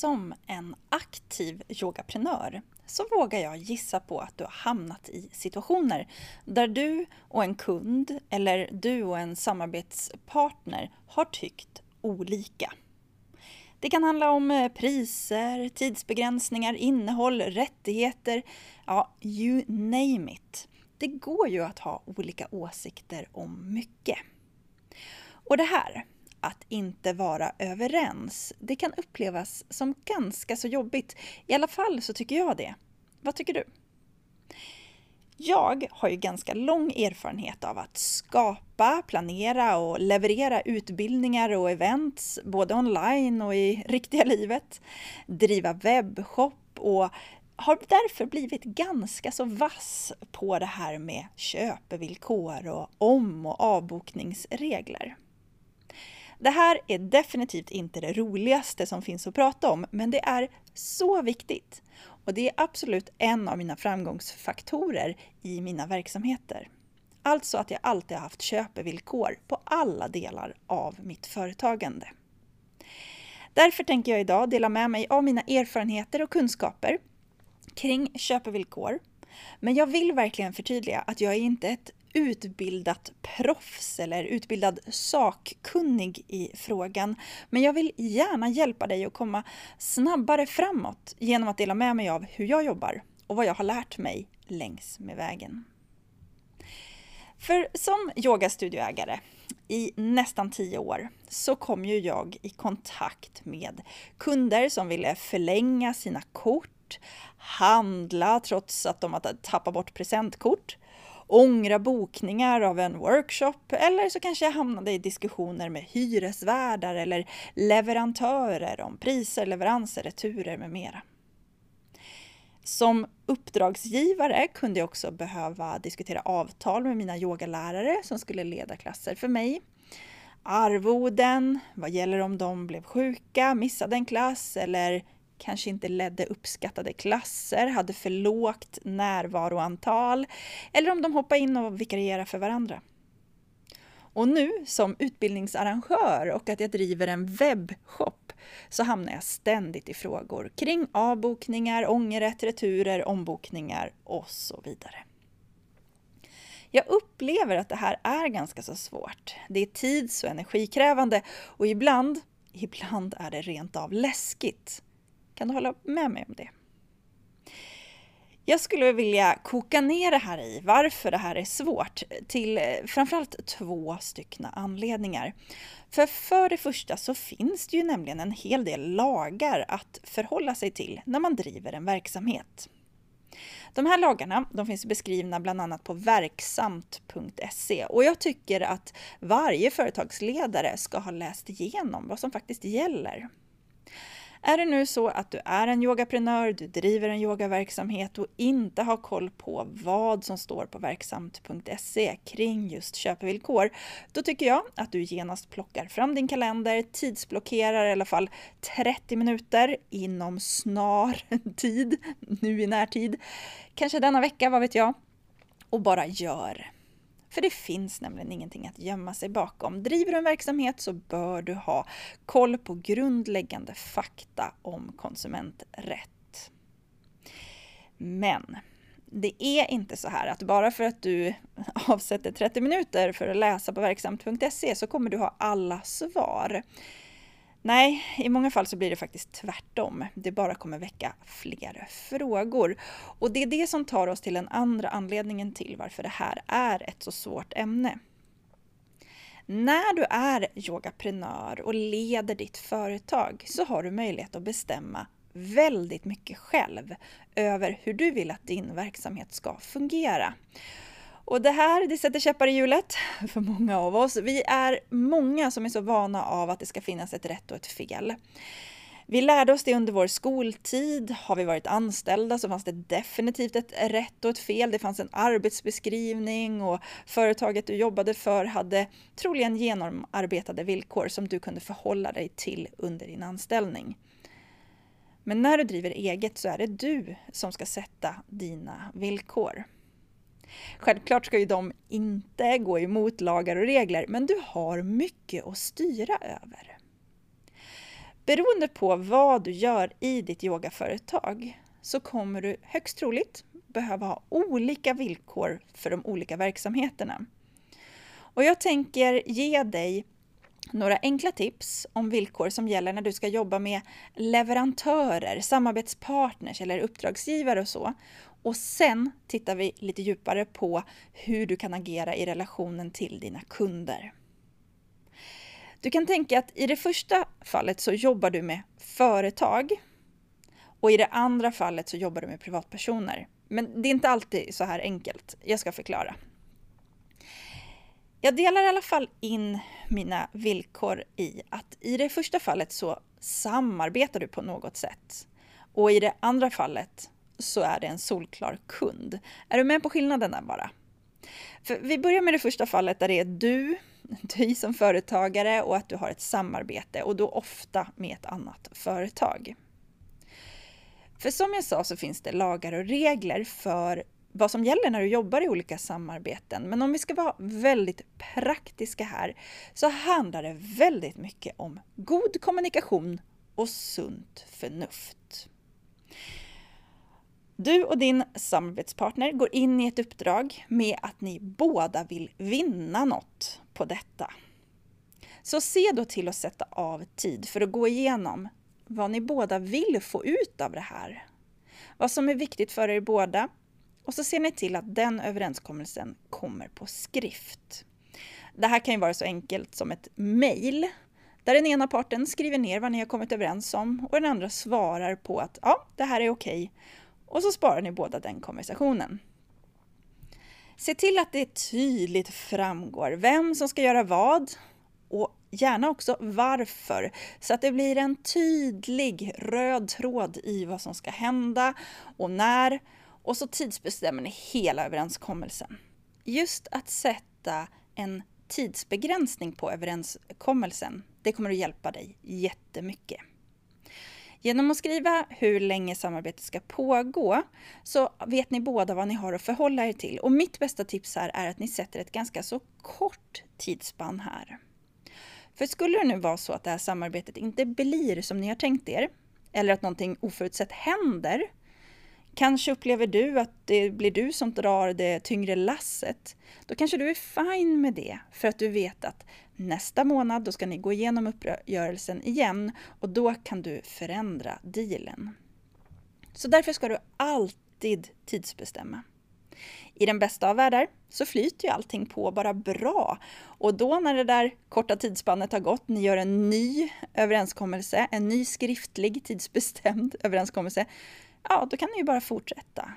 Som en aktiv yogaprenör så vågar jag gissa på att du har hamnat i situationer där du och en kund eller du och en samarbetspartner har tyckt olika. Det kan handla om eh, priser, tidsbegränsningar, innehåll, rättigheter, ja, you name it. Det går ju att ha olika åsikter om mycket. Och det här, att inte vara överens. Det kan upplevas som ganska så jobbigt. I alla fall så tycker jag det. Vad tycker du? Jag har ju ganska lång erfarenhet av att skapa, planera och leverera utbildningar och events, både online och i riktiga livet. Driva webbshop och har därför blivit ganska så vass på det här med köpevillkor och om och avbokningsregler. Det här är definitivt inte det roligaste som finns att prata om, men det är så viktigt. Och det är absolut en av mina framgångsfaktorer i mina verksamheter. Alltså att jag alltid har haft köpevillkor på alla delar av mitt företagande. Därför tänker jag idag dela med mig av mina erfarenheter och kunskaper kring köpevillkor. Men jag vill verkligen förtydliga att jag är inte ett utbildat proffs eller utbildad sakkunnig i frågan. Men jag vill gärna hjälpa dig att komma snabbare framåt genom att dela med mig av hur jag jobbar och vad jag har lärt mig längs med vägen. För som yogastudioägare i nästan tio år så kom ju jag i kontakt med kunder som ville förlänga sina kort, handla trots att de hade tappat bort presentkort, ångra bokningar av en workshop eller så kanske jag hamnade i diskussioner med hyresvärdar eller leverantörer om priser, leveranser, returer med mera. Som uppdragsgivare kunde jag också behöva diskutera avtal med mina yogalärare som skulle leda klasser för mig. Arvoden, vad gäller om de blev sjuka, missade en klass eller kanske inte ledde uppskattade klasser, hade för lågt närvaroantal eller om de hoppade in och vikarierade för varandra. Och nu som utbildningsarrangör och att jag driver en webbshop så hamnar jag ständigt i frågor kring avbokningar, ångerrätt, returer, ombokningar och så vidare. Jag upplever att det här är ganska så svårt. Det är tids och energikrävande och ibland, ibland är det rent av läskigt. Kan du hålla med mig om det? Jag skulle vilja koka ner det här i varför det här är svårt till eh, framförallt två stycken anledningar. För för det första så finns det ju nämligen en hel del lagar att förhålla sig till när man driver en verksamhet. De här lagarna de finns beskrivna bland annat på verksamt.se och jag tycker att varje företagsledare ska ha läst igenom vad som faktiskt gäller. Är det nu så att du är en yogaprenör, du driver en yogaverksamhet och inte har koll på vad som står på verksamt.se kring just köpevillkor, då tycker jag att du genast plockar fram din kalender, tidsblockerar i alla fall 30 minuter inom snar tid, nu i närtid, kanske denna vecka, vad vet jag, och bara gör. För det finns nämligen ingenting att gömma sig bakom. Driver du en verksamhet så bör du ha koll på grundläggande fakta om konsumenträtt. Men det är inte så här att bara för att du avsätter 30 minuter för att läsa på verksamt.se så kommer du ha alla svar. Nej, i många fall så blir det faktiskt tvärtom. Det bara kommer väcka fler frågor. Och det är det som tar oss till den andra anledningen till varför det här är ett så svårt ämne. När du är yogaprenör och leder ditt företag så har du möjlighet att bestämma väldigt mycket själv över hur du vill att din verksamhet ska fungera. Och det här det sätter käppar i hjulet för många av oss. Vi är många som är så vana av att det ska finnas ett rätt och ett fel. Vi lärde oss det under vår skoltid. Har vi varit anställda så fanns det definitivt ett rätt och ett fel. Det fanns en arbetsbeskrivning och företaget du jobbade för hade troligen genomarbetade villkor som du kunde förhålla dig till under din anställning. Men när du driver eget så är det du som ska sätta dina villkor. Självklart ska ju de inte gå emot lagar och regler, men du har mycket att styra över. Beroende på vad du gör i ditt yogaföretag så kommer du högst troligt behöva ha olika villkor för de olika verksamheterna. Och jag tänker ge dig några enkla tips om villkor som gäller när du ska jobba med leverantörer, samarbetspartners eller uppdragsgivare och så. Och sen tittar vi lite djupare på hur du kan agera i relationen till dina kunder. Du kan tänka att i det första fallet så jobbar du med företag och i det andra fallet så jobbar du med privatpersoner. Men det är inte alltid så här enkelt. Jag ska förklara. Jag delar i alla fall in mina villkor i att i det första fallet så samarbetar du på något sätt. Och i det andra fallet så är det en solklar kund. Är du med på skillnaden där bara? För vi börjar med det första fallet där det är du, dig som företagare och att du har ett samarbete och då ofta med ett annat företag. För som jag sa så finns det lagar och regler för vad som gäller när du jobbar i olika samarbeten. Men om vi ska vara väldigt praktiska här så handlar det väldigt mycket om god kommunikation och sunt förnuft. Du och din samarbetspartner går in i ett uppdrag med att ni båda vill vinna något på detta. Så se då till att sätta av tid för att gå igenom vad ni båda vill få ut av det här. Vad som är viktigt för er båda och så ser ni till att den överenskommelsen kommer på skrift. Det här kan ju vara så enkelt som ett mejl där den ena parten skriver ner vad ni har kommit överens om och den andra svarar på att ja, det här är okej. Och så sparar ni båda den konversationen. Se till att det tydligt framgår vem som ska göra vad och gärna också varför, så att det blir en tydlig röd tråd i vad som ska hända och när och så tidsbestämmer ni hela överenskommelsen. Just att sätta en tidsbegränsning på överenskommelsen, det kommer att hjälpa dig jättemycket. Genom att skriva hur länge samarbetet ska pågå så vet ni båda vad ni har att förhålla er till. Och mitt bästa tips här är att ni sätter ett ganska så kort tidsspann här. För skulle det nu vara så att det här samarbetet inte blir som ni har tänkt er, eller att någonting oförutsett händer, Kanske upplever du att det blir du som drar det tyngre lasset. Då kanske du är fine med det för att du vet att nästa månad då ska ni gå igenom uppgörelsen igen och då kan du förändra dealen. Så därför ska du alltid tidsbestämma. I den bästa av världar så flyter ju allting på bara bra. Och då när det där korta tidsspannet har gått, ni gör en ny överenskommelse, en ny skriftlig tidsbestämd överenskommelse, ja, då kan ni ju bara fortsätta.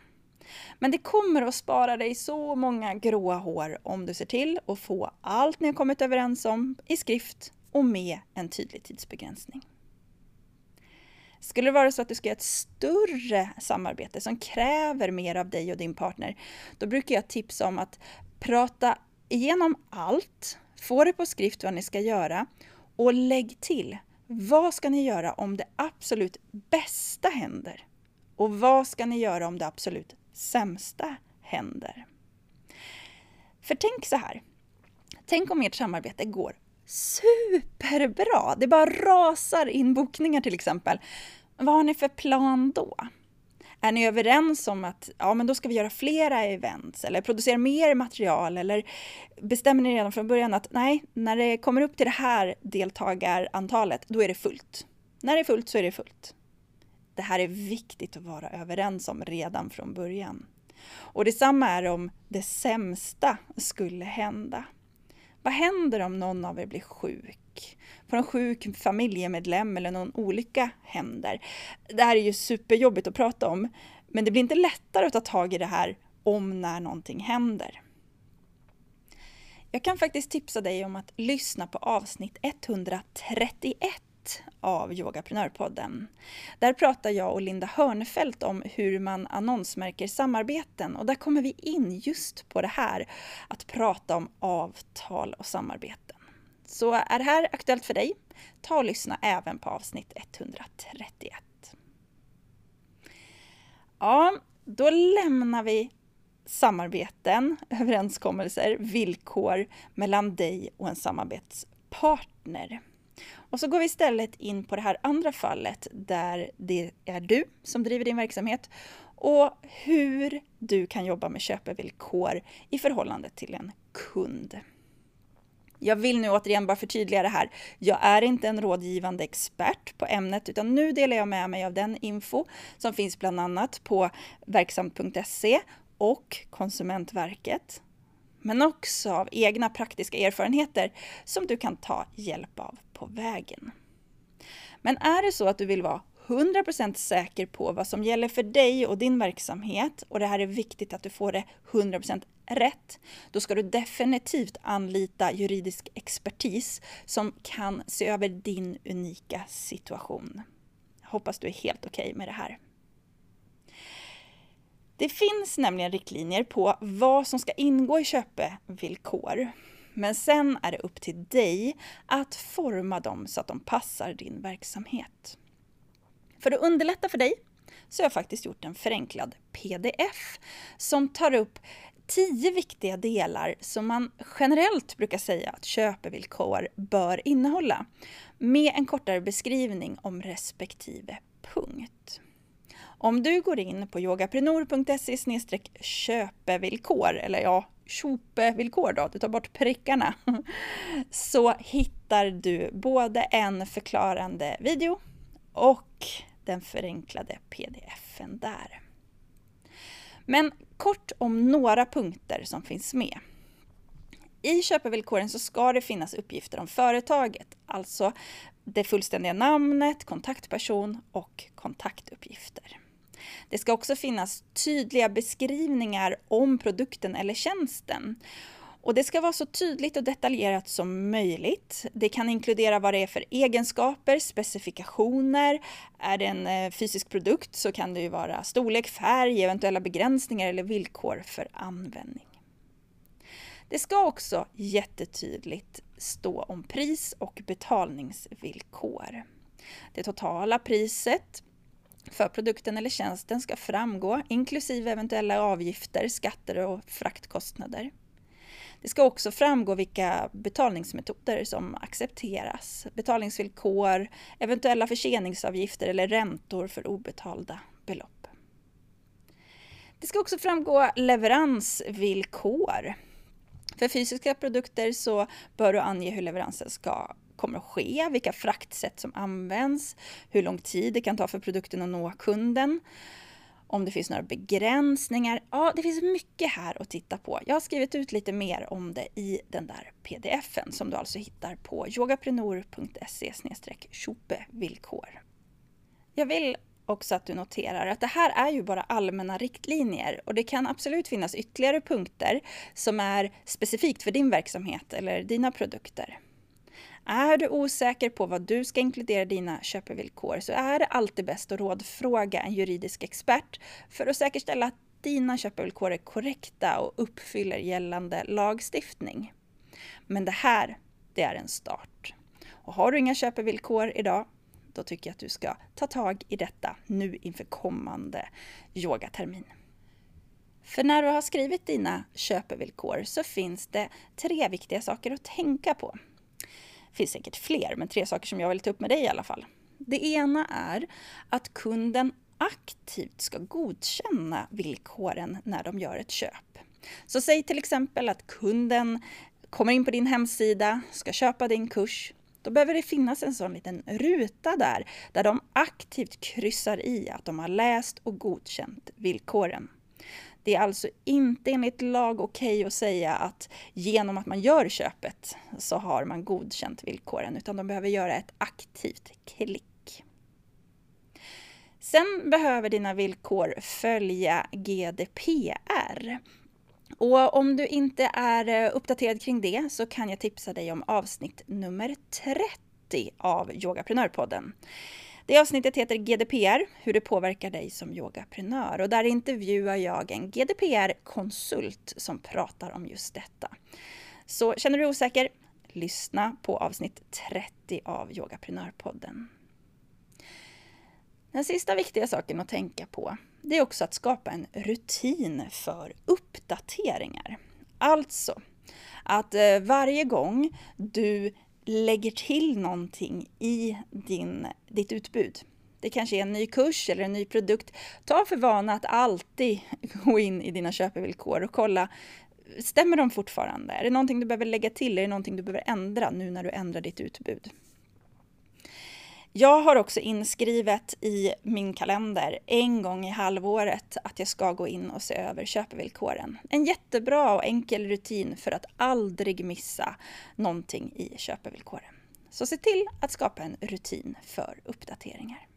Men det kommer att spara dig så många gråa hår om du ser till att få allt ni har kommit överens om i skrift och med en tydlig tidsbegränsning. Skulle det vara så att du ska göra ett större samarbete som kräver mer av dig och din partner, då brukar jag tipsa om att prata igenom allt, få det på skrift vad ni ska göra och lägg till vad ska ni göra om det absolut bästa händer? Och vad ska ni göra om det absolut sämsta händer? För tänk så här. Tänk om ert samarbete går superbra. Det bara rasar in bokningar till exempel. Vad har ni för plan då? Är ni överens om att ja, men då ska vi göra flera events eller producera mer material eller bestämmer ni redan från början att nej, när det kommer upp till det här deltagarantalet, då är det fullt. När det är fullt så är det fullt. Det här är viktigt att vara överens om redan från början. Och detsamma är om det sämsta skulle hända. Vad händer om någon av er blir sjuk? Får en sjuk familjemedlem eller någon olycka händer? Det här är ju superjobbigt att prata om, men det blir inte lättare att ta tag i det här om när någonting händer. Jag kan faktiskt tipsa dig om att lyssna på avsnitt 131 av Yogaprenörpodden. Där pratar jag och Linda Hörnefelt om hur man annonsmärker samarbeten och där kommer vi in just på det här att prata om avtal och samarbeten. Så är det här aktuellt för dig? Ta och lyssna även på avsnitt 131. Ja, då lämnar vi samarbeten, överenskommelser, villkor mellan dig och en samarbetspartner. Och så går vi istället in på det här andra fallet där det är du som driver din verksamhet och hur du kan jobba med köpevillkor i förhållande till en kund. Jag vill nu återigen bara förtydliga det här. Jag är inte en rådgivande expert på ämnet utan nu delar jag med mig av den info som finns bland annat på verksamt.se och Konsumentverket. Men också av egna praktiska erfarenheter som du kan ta hjälp av på vägen. Men är det så att du vill vara 100% säker på vad som gäller för dig och din verksamhet och det här är viktigt att du får det 100% rätt, då ska du definitivt anlita juridisk expertis som kan se över din unika situation. Jag hoppas du är helt okej okay med det här. Det finns nämligen riktlinjer på vad som ska ingå i köpevillkor. Men sen är det upp till dig att forma dem så att de passar din verksamhet. För att underlätta för dig så har jag faktiskt gjort en förenklad pdf som tar upp tio viktiga delar som man generellt brukar säga att köpevillkor bör innehålla med en kortare beskrivning om respektive punkt. Om du går in på yogaprenor.se köpevillkor, eller ja, köpevillkor då, du tar bort prickarna, så hittar du både en förklarande video och den förenklade pdfen där. Men kort om några punkter som finns med. I köpevillkoren så ska det finnas uppgifter om företaget, alltså det fullständiga namnet, kontaktperson och kontaktuppgifter. Det ska också finnas tydliga beskrivningar om produkten eller tjänsten. Och det ska vara så tydligt och detaljerat som möjligt. Det kan inkludera vad det är för egenskaper, specifikationer. Är det en eh, fysisk produkt så kan det ju vara storlek, färg, eventuella begränsningar eller villkor för användning. Det ska också jättetydligt stå om pris och betalningsvillkor. Det totala priset för produkten eller tjänsten ska framgå, inklusive eventuella avgifter, skatter och fraktkostnader. Det ska också framgå vilka betalningsmetoder som accepteras, betalningsvillkor, eventuella förseningsavgifter eller räntor för obetalda belopp. Det ska också framgå leveransvillkor. För fysiska produkter så bör du ange hur leveransen ska kommer att ske, vilka fraktsätt som används, hur lång tid det kan ta för produkten att nå kunden, om det finns några begränsningar. Ja, det finns mycket här att titta på. Jag har skrivit ut lite mer om det i den där pdfen som du alltså hittar på yogaprenor.se villkor. Jag vill också att du noterar att det här är ju bara allmänna riktlinjer och det kan absolut finnas ytterligare punkter som är specifikt för din verksamhet eller dina produkter. Är du osäker på vad du ska inkludera i dina köpevillkor så är det alltid bäst att rådfråga en juridisk expert för att säkerställa att dina köpevillkor är korrekta och uppfyller gällande lagstiftning. Men det här, det är en start. Och har du inga köpevillkor idag, då tycker jag att du ska ta tag i detta nu inför kommande yogatermin. För när du har skrivit dina köpevillkor så finns det tre viktiga saker att tänka på. Det finns säkert fler, men tre saker som jag vill ta upp med dig i alla fall. Det ena är att kunden aktivt ska godkänna villkoren när de gör ett köp. Så säg till exempel att kunden kommer in på din hemsida, ska köpa din kurs. Då behöver det finnas en sån liten ruta där, där de aktivt kryssar i att de har läst och godkänt villkoren. Det är alltså inte enligt lag okej okay att säga att genom att man gör köpet så har man godkänt villkoren, utan de behöver göra ett aktivt klick. Sen behöver dina villkor följa GDPR. Och om du inte är eh, uppdaterad kring det så kan jag tipsa dig om avsnitt nummer 30 30 av Yogaprenörpodden. Det avsnittet heter GDPR, hur det påverkar dig som yogaprenör. Och där intervjuar jag en GDPR-konsult som pratar om just detta. Så känner du dig osäker? Lyssna på avsnitt 30 av Yogaprenörpodden. Den sista viktiga saken att tänka på det är också att skapa en rutin för uppdateringar. Alltså att eh, varje gång du lägger till någonting i din, ditt utbud, det kanske är en ny kurs eller en ny produkt, ta för vana att alltid gå in i dina köpevillkor och kolla Stämmer de fortfarande? Är det någonting du behöver lägga till? Är det någonting du behöver ändra nu när du ändrar ditt utbud? Jag har också inskrivet i min kalender en gång i halvåret att jag ska gå in och se över köpevillkoren. En jättebra och enkel rutin för att aldrig missa någonting i köpevillkoren. Så se till att skapa en rutin för uppdateringar.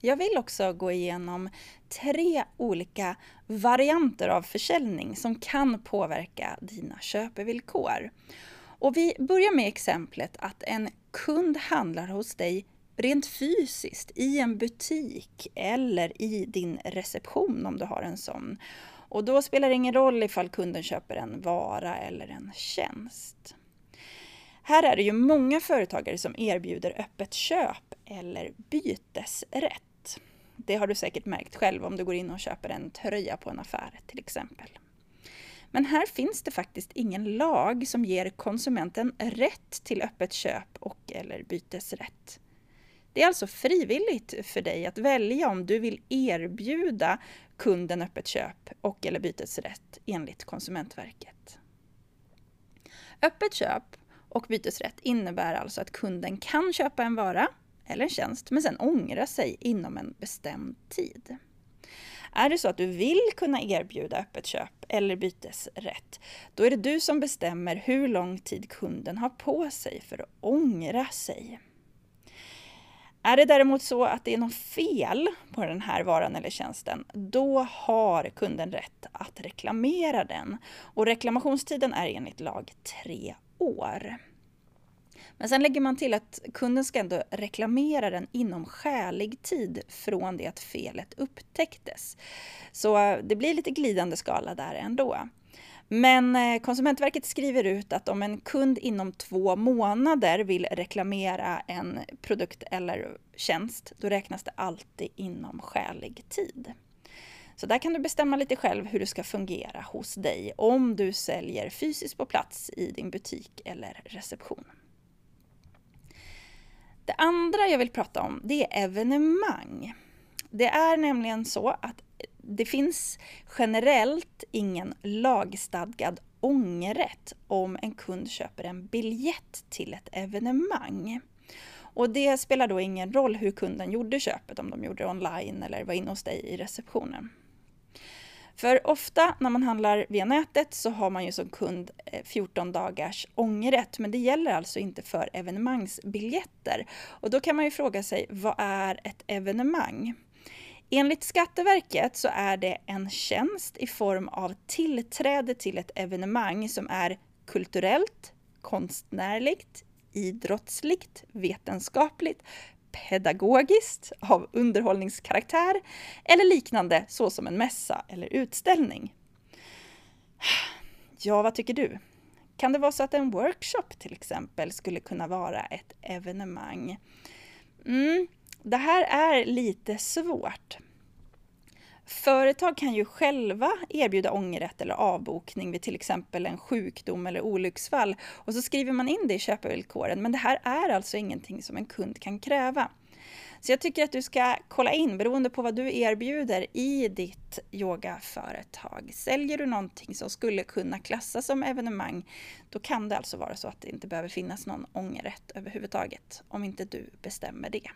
Jag vill också gå igenom tre olika varianter av försäljning som kan påverka dina köpevillkor. Och vi börjar med exemplet att en kund handlar hos dig rent fysiskt i en butik eller i din reception om du har en sån. Och då spelar det ingen roll ifall kunden köper en vara eller en tjänst. Här är det ju många företagare som erbjuder öppet köp eller bytesrätt. Det har du säkert märkt själv om du går in och köper en tröja på en affär till exempel. Men här finns det faktiskt ingen lag som ger konsumenten rätt till öppet köp och eller bytesrätt. Det är alltså frivilligt för dig att välja om du vill erbjuda kunden öppet köp och eller bytesrätt enligt Konsumentverket. Öppet köp och bytesrätt innebär alltså att kunden kan köpa en vara eller en tjänst men sen ångra sig inom en bestämd tid. Är det så att du vill kunna erbjuda öppet köp eller bytesrätt, då är det du som bestämmer hur lång tid kunden har på sig för att ångra sig. Är det däremot så att det är något fel på den här varan eller tjänsten, då har kunden rätt att reklamera den. Och reklamationstiden är enligt lag tre år. Men sen lägger man till att kunden ska ändå reklamera den inom skälig tid från det att felet upptäcktes. Så eh, det blir lite glidande skala där ändå. Men eh, Konsumentverket skriver ut att om en kund inom två månader vill reklamera en produkt eller tjänst, då räknas det alltid inom skälig tid. Så där kan du bestämma lite själv hur det ska fungera hos dig om du säljer fysiskt på plats i din butik eller reception. Det andra jag vill prata om det är evenemang. Det är nämligen så att det finns generellt ingen lagstadgad ångerrätt om en kund köper en biljett till ett evenemang. Och det spelar då ingen roll hur kunden gjorde köpet, om de gjorde det online eller var inne hos dig i receptionen. För ofta när man handlar via nätet så har man ju som kund eh, 14 dagars ångerrätt, men det gäller alltså inte för evenemangsbiljetter. Och då kan man ju fråga sig, vad är ett evenemang? Enligt Skatteverket så är det en tjänst i form av tillträde till ett evenemang som är kulturellt, konstnärligt, idrottsligt, vetenskapligt, pedagogiskt, av underhållningskaraktär eller liknande såsom en mässa eller utställning. Ja, vad tycker du? Kan det vara så att en workshop till exempel skulle kunna vara ett evenemang? Mm, det här är lite svårt. Företag kan ju själva erbjuda ångerrätt eller avbokning vid till exempel en sjukdom eller olycksfall och så skriver man in det i köpevillkoren men det här är alltså ingenting som en kund kan kräva. Så jag tycker att du ska kolla in beroende på vad du erbjuder i ditt yogaföretag. Säljer du någonting som skulle kunna klassas som evenemang, då kan det alltså vara så att det inte behöver finnas någon ångerrätt överhuvudtaget, om inte du bestämmer det.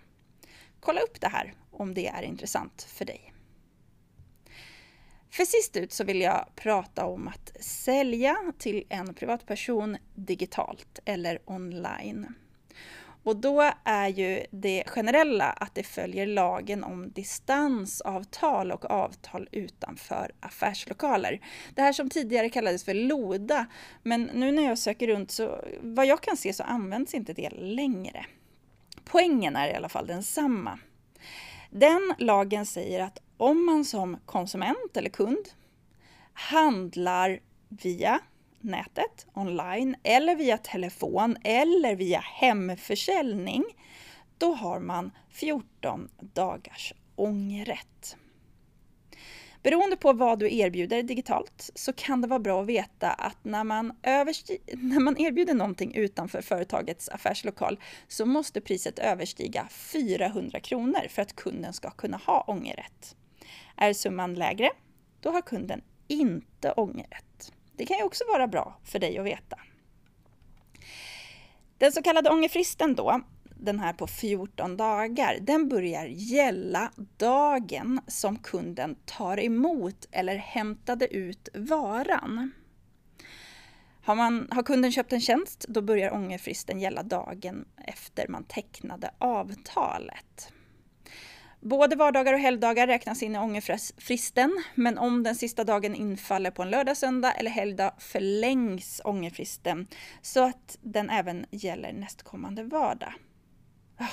Kolla upp det här om det är intressant för dig. För sist ut så vill jag prata om att sälja till en privatperson digitalt eller online. Och då är ju det generella att det följer lagen om distansavtal och avtal utanför affärslokaler. Det här som tidigare kallades för LODA, men nu när jag söker runt så vad jag kan se så används inte det längre. Poängen är i alla fall densamma. Den lagen säger att om man som konsument eller kund handlar via nätet, online eller via telefon eller via hemförsäljning, då har man 14 dagars ångerrätt. Beroende på vad du erbjuder digitalt så kan det vara bra att veta att när man, när man erbjuder någonting utanför företagets affärslokal så måste priset överstiga 400 kronor för att kunden ska kunna ha ångerrätt. Är summan lägre, då har kunden inte ångerrätt. Det kan ju också vara bra för dig att veta. Den så kallade ångerfristen då, den här på 14 dagar, den börjar gälla dagen som kunden tar emot eller hämtade ut varan. Har, man, har kunden köpt en tjänst, då börjar ångerfristen gälla dagen efter man tecknade avtalet. Både vardagar och helgdagar räknas in i ångerfristen, men om den sista dagen infaller på en lördag, söndag eller helgdag förlängs ångerfristen så att den även gäller nästkommande vardag. Ah,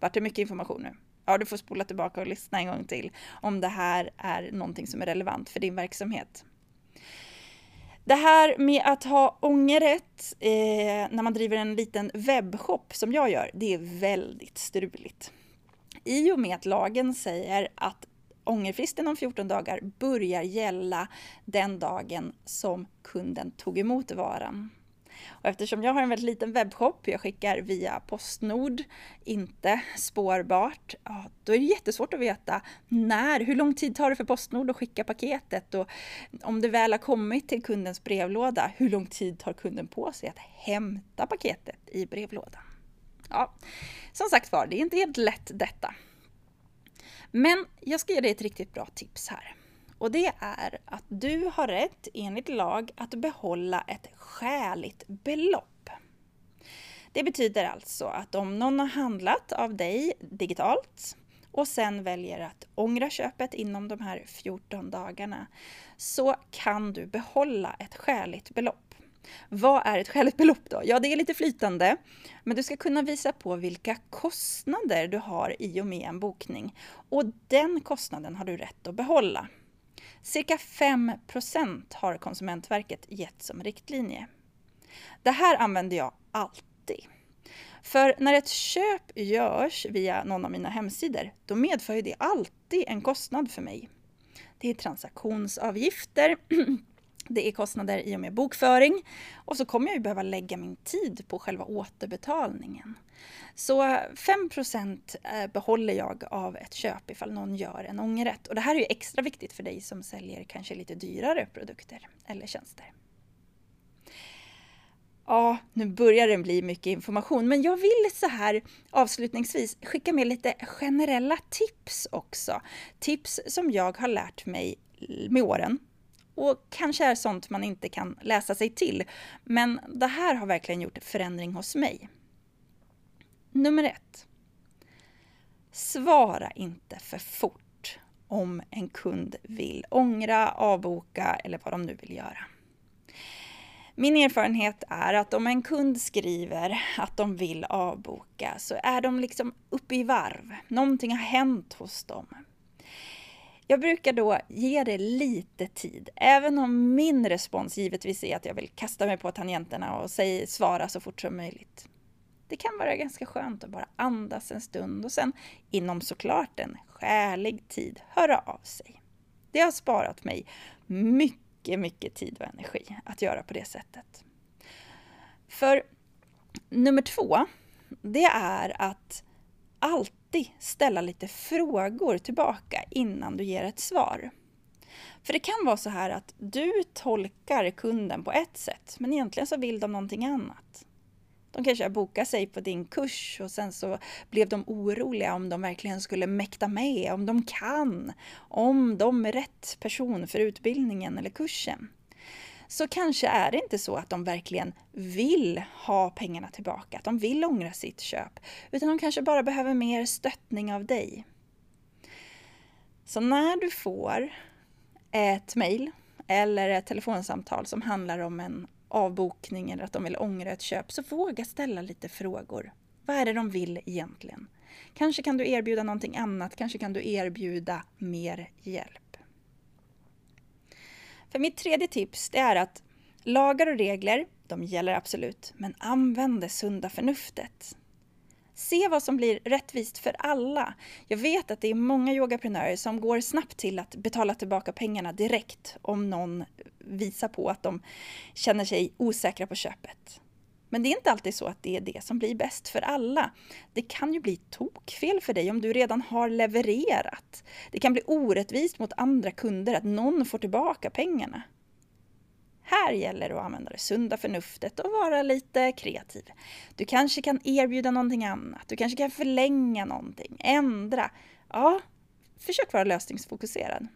vart det mycket information nu? Ja, du får spola tillbaka och lyssna en gång till om det här är någonting som är relevant för din verksamhet. Det här med att ha ångerrätt eh, när man driver en liten webbshop som jag gör, det är väldigt struligt. I och med att lagen säger att ångerfristen om 14 dagar börjar gälla den dagen som kunden tog emot varan. Och eftersom jag har en väldigt liten webbshop, jag skickar via Postnord, inte spårbart, ja, då är det jättesvårt att veta när, hur lång tid tar det för Postnord att skicka paketet och om det väl har kommit till kundens brevlåda, hur lång tid tar kunden på sig att hämta paketet i brevlådan? Ja, som sagt var, det är inte helt lätt detta. Men jag ska ge dig ett riktigt bra tips här. Och det är att du har rätt enligt lag att behålla ett skäligt belopp. Det betyder alltså att om någon har handlat av dig digitalt och sen väljer att ångra köpet inom de här 14 dagarna så kan du behålla ett skäligt belopp. Vad är ett skäligt belopp då? Ja, det är lite flytande, men du ska kunna visa på vilka kostnader du har i och med en bokning. Och den kostnaden har du rätt att behålla. Cirka 5% har Konsumentverket gett som riktlinje. Det här använder jag alltid. För när ett köp görs via någon av mina hemsidor, då medför det alltid en kostnad för mig. Det är transaktionsavgifter, det är kostnader i och med bokföring och så kommer jag ju behöva lägga min tid på själva återbetalningen. Så 5 eh, behåller jag av ett köp ifall någon gör en ångerrätt. Och det här är ju extra viktigt för dig som säljer kanske lite dyrare produkter eller tjänster. Ja, nu börjar det bli mycket information, men jag vill så här avslutningsvis skicka med lite generella tips också. Tips som jag har lärt mig med åren och kanske är sånt man inte kan läsa sig till. Men det här har verkligen gjort förändring hos mig. Nummer ett. Svara inte för fort om en kund vill ångra, avboka eller vad de nu vill göra. Min erfarenhet är att om en kund skriver att de vill avboka så är de liksom uppe i varv. Någonting har hänt hos dem. Jag brukar då ge det lite tid, även om min respons givetvis är att jag vill kasta mig på tangenterna och säga, svara så fort som möjligt. Det kan vara ganska skönt att bara andas en stund och sen inom såklart en skälig tid höra av sig. Det har sparat mig mycket, mycket tid och energi att göra på det sättet. För nummer två, det är att allt alltid ställa lite frågor tillbaka innan du ger ett svar. För det kan vara så här att du tolkar kunden på ett sätt, men egentligen så vill de någonting annat. De kanske har bokat sig på din kurs och sen så blev de oroliga om de verkligen skulle mäkta med, om de kan, om de är rätt person för utbildningen eller kursen så kanske är det inte så att de verkligen vill ha pengarna tillbaka, att de vill ångra sitt köp, utan de kanske bara behöver mer stöttning av dig. Så när du får ett mejl eller ett telefonsamtal som handlar om en avbokning eller att de vill ångra ett köp, så våga ställa lite frågor. Vad är det de vill egentligen? Kanske kan du erbjuda någonting annat, kanske kan du erbjuda mer hjälp. För mitt tredje tips det är att lagar och regler, de gäller absolut, men använd det sunda förnuftet. Se vad som blir rättvist för alla. Jag vet att det är många yogaprenörer som går snabbt till att betala tillbaka pengarna direkt om någon visar på att de känner sig osäkra på köpet. Men det är inte alltid så att det är det som blir bäst för alla. Det kan ju bli tokfel för dig om du redan har levererat. Det kan bli orättvist mot andra kunder att någon får tillbaka pengarna. Här gäller det att använda det sunda förnuftet och vara lite kreativ. Du kanske kan erbjuda någonting annat, du kanske kan förlänga någonting, ändra. Ja, försök vara lösningsfokuserad.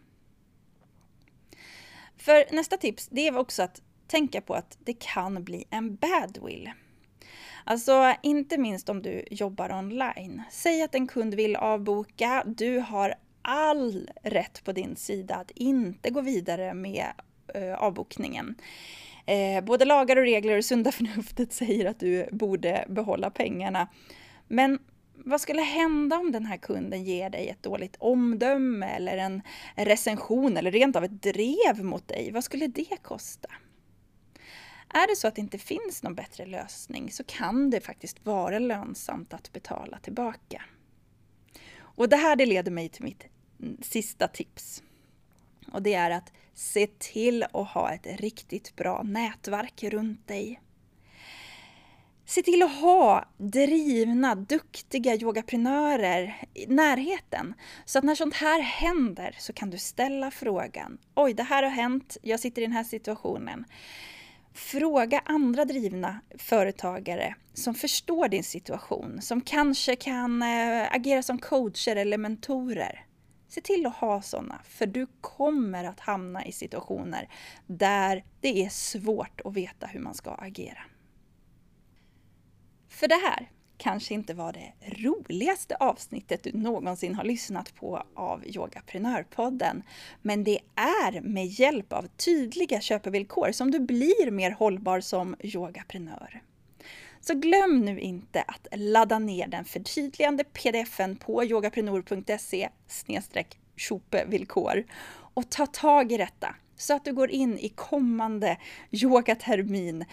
För nästa tips, det är också att tänka på att det kan bli en badwill. Alltså inte minst om du jobbar online. Säg att en kund vill avboka, du har all rätt på din sida att inte gå vidare med eh, avbokningen. Eh, både lagar och regler och sunda förnuftet säger att du borde behålla pengarna. Men vad skulle hända om den här kunden ger dig ett dåligt omdöme eller en recension eller rent av ett drev mot dig? Vad skulle det kosta? Är det så att det inte finns någon bättre lösning så kan det faktiskt vara lönsamt att betala tillbaka. Och det här det leder mig till mitt sista tips. Och det är att se till att ha ett riktigt bra nätverk runt dig. Se till att ha drivna, duktiga yogaprenörer i närheten. Så att när sånt här händer så kan du ställa frågan. Oj, det här har hänt. Jag sitter i den här situationen. Fråga andra drivna företagare som förstår din situation, som kanske kan eh, agera som coacher eller mentorer. Se till att ha sådana, för du kommer att hamna i situationer där det är svårt att veta hur man ska agera. För det här kanske inte var det roligaste avsnittet du någonsin har lyssnat på av Yogaprenörpodden. Men det är med hjälp av tydliga köpevillkor som du blir mer hållbar som yogaprenör. Så glöm nu inte att ladda ner den förtydligande pdfen på yogaprenor.se villkor och ta tag i detta så att du går in i kommande yogatermin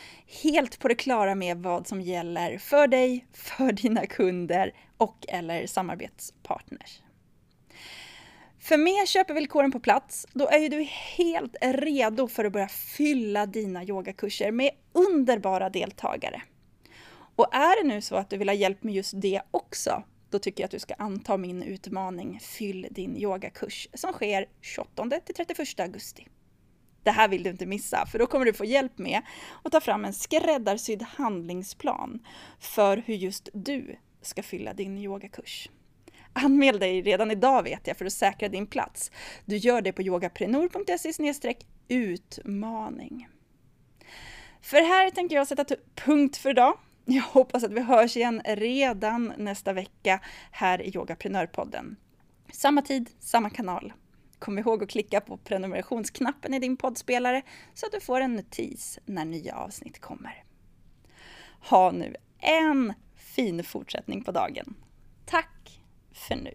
helt på det klara med vad som gäller för dig, för dina kunder och eller samarbetspartners. För med köpevillkoren på plats, då är ju du helt redo för att börja fylla dina yogakurser med underbara deltagare. Och är det nu så att du vill ha hjälp med just det också, då tycker jag att du ska anta min utmaning Fyll din yogakurs som sker 28 till 31 augusti. Det här vill du inte missa, för då kommer du få hjälp med att ta fram en skräddarsydd handlingsplan för hur just du ska fylla din yogakurs. Anmäl dig redan idag vet jag för att säkra din plats. Du gör det på yogaprenor.se utmaning. För här tänker jag sätta punkt för idag. Jag hoppas att vi hörs igen redan nästa vecka här i Yogaprenörpodden. Samma tid, samma kanal kom ihåg att klicka på prenumerationsknappen i din poddspelare så att du får en notis när nya avsnitt kommer. Ha nu en fin fortsättning på dagen. Tack för nu.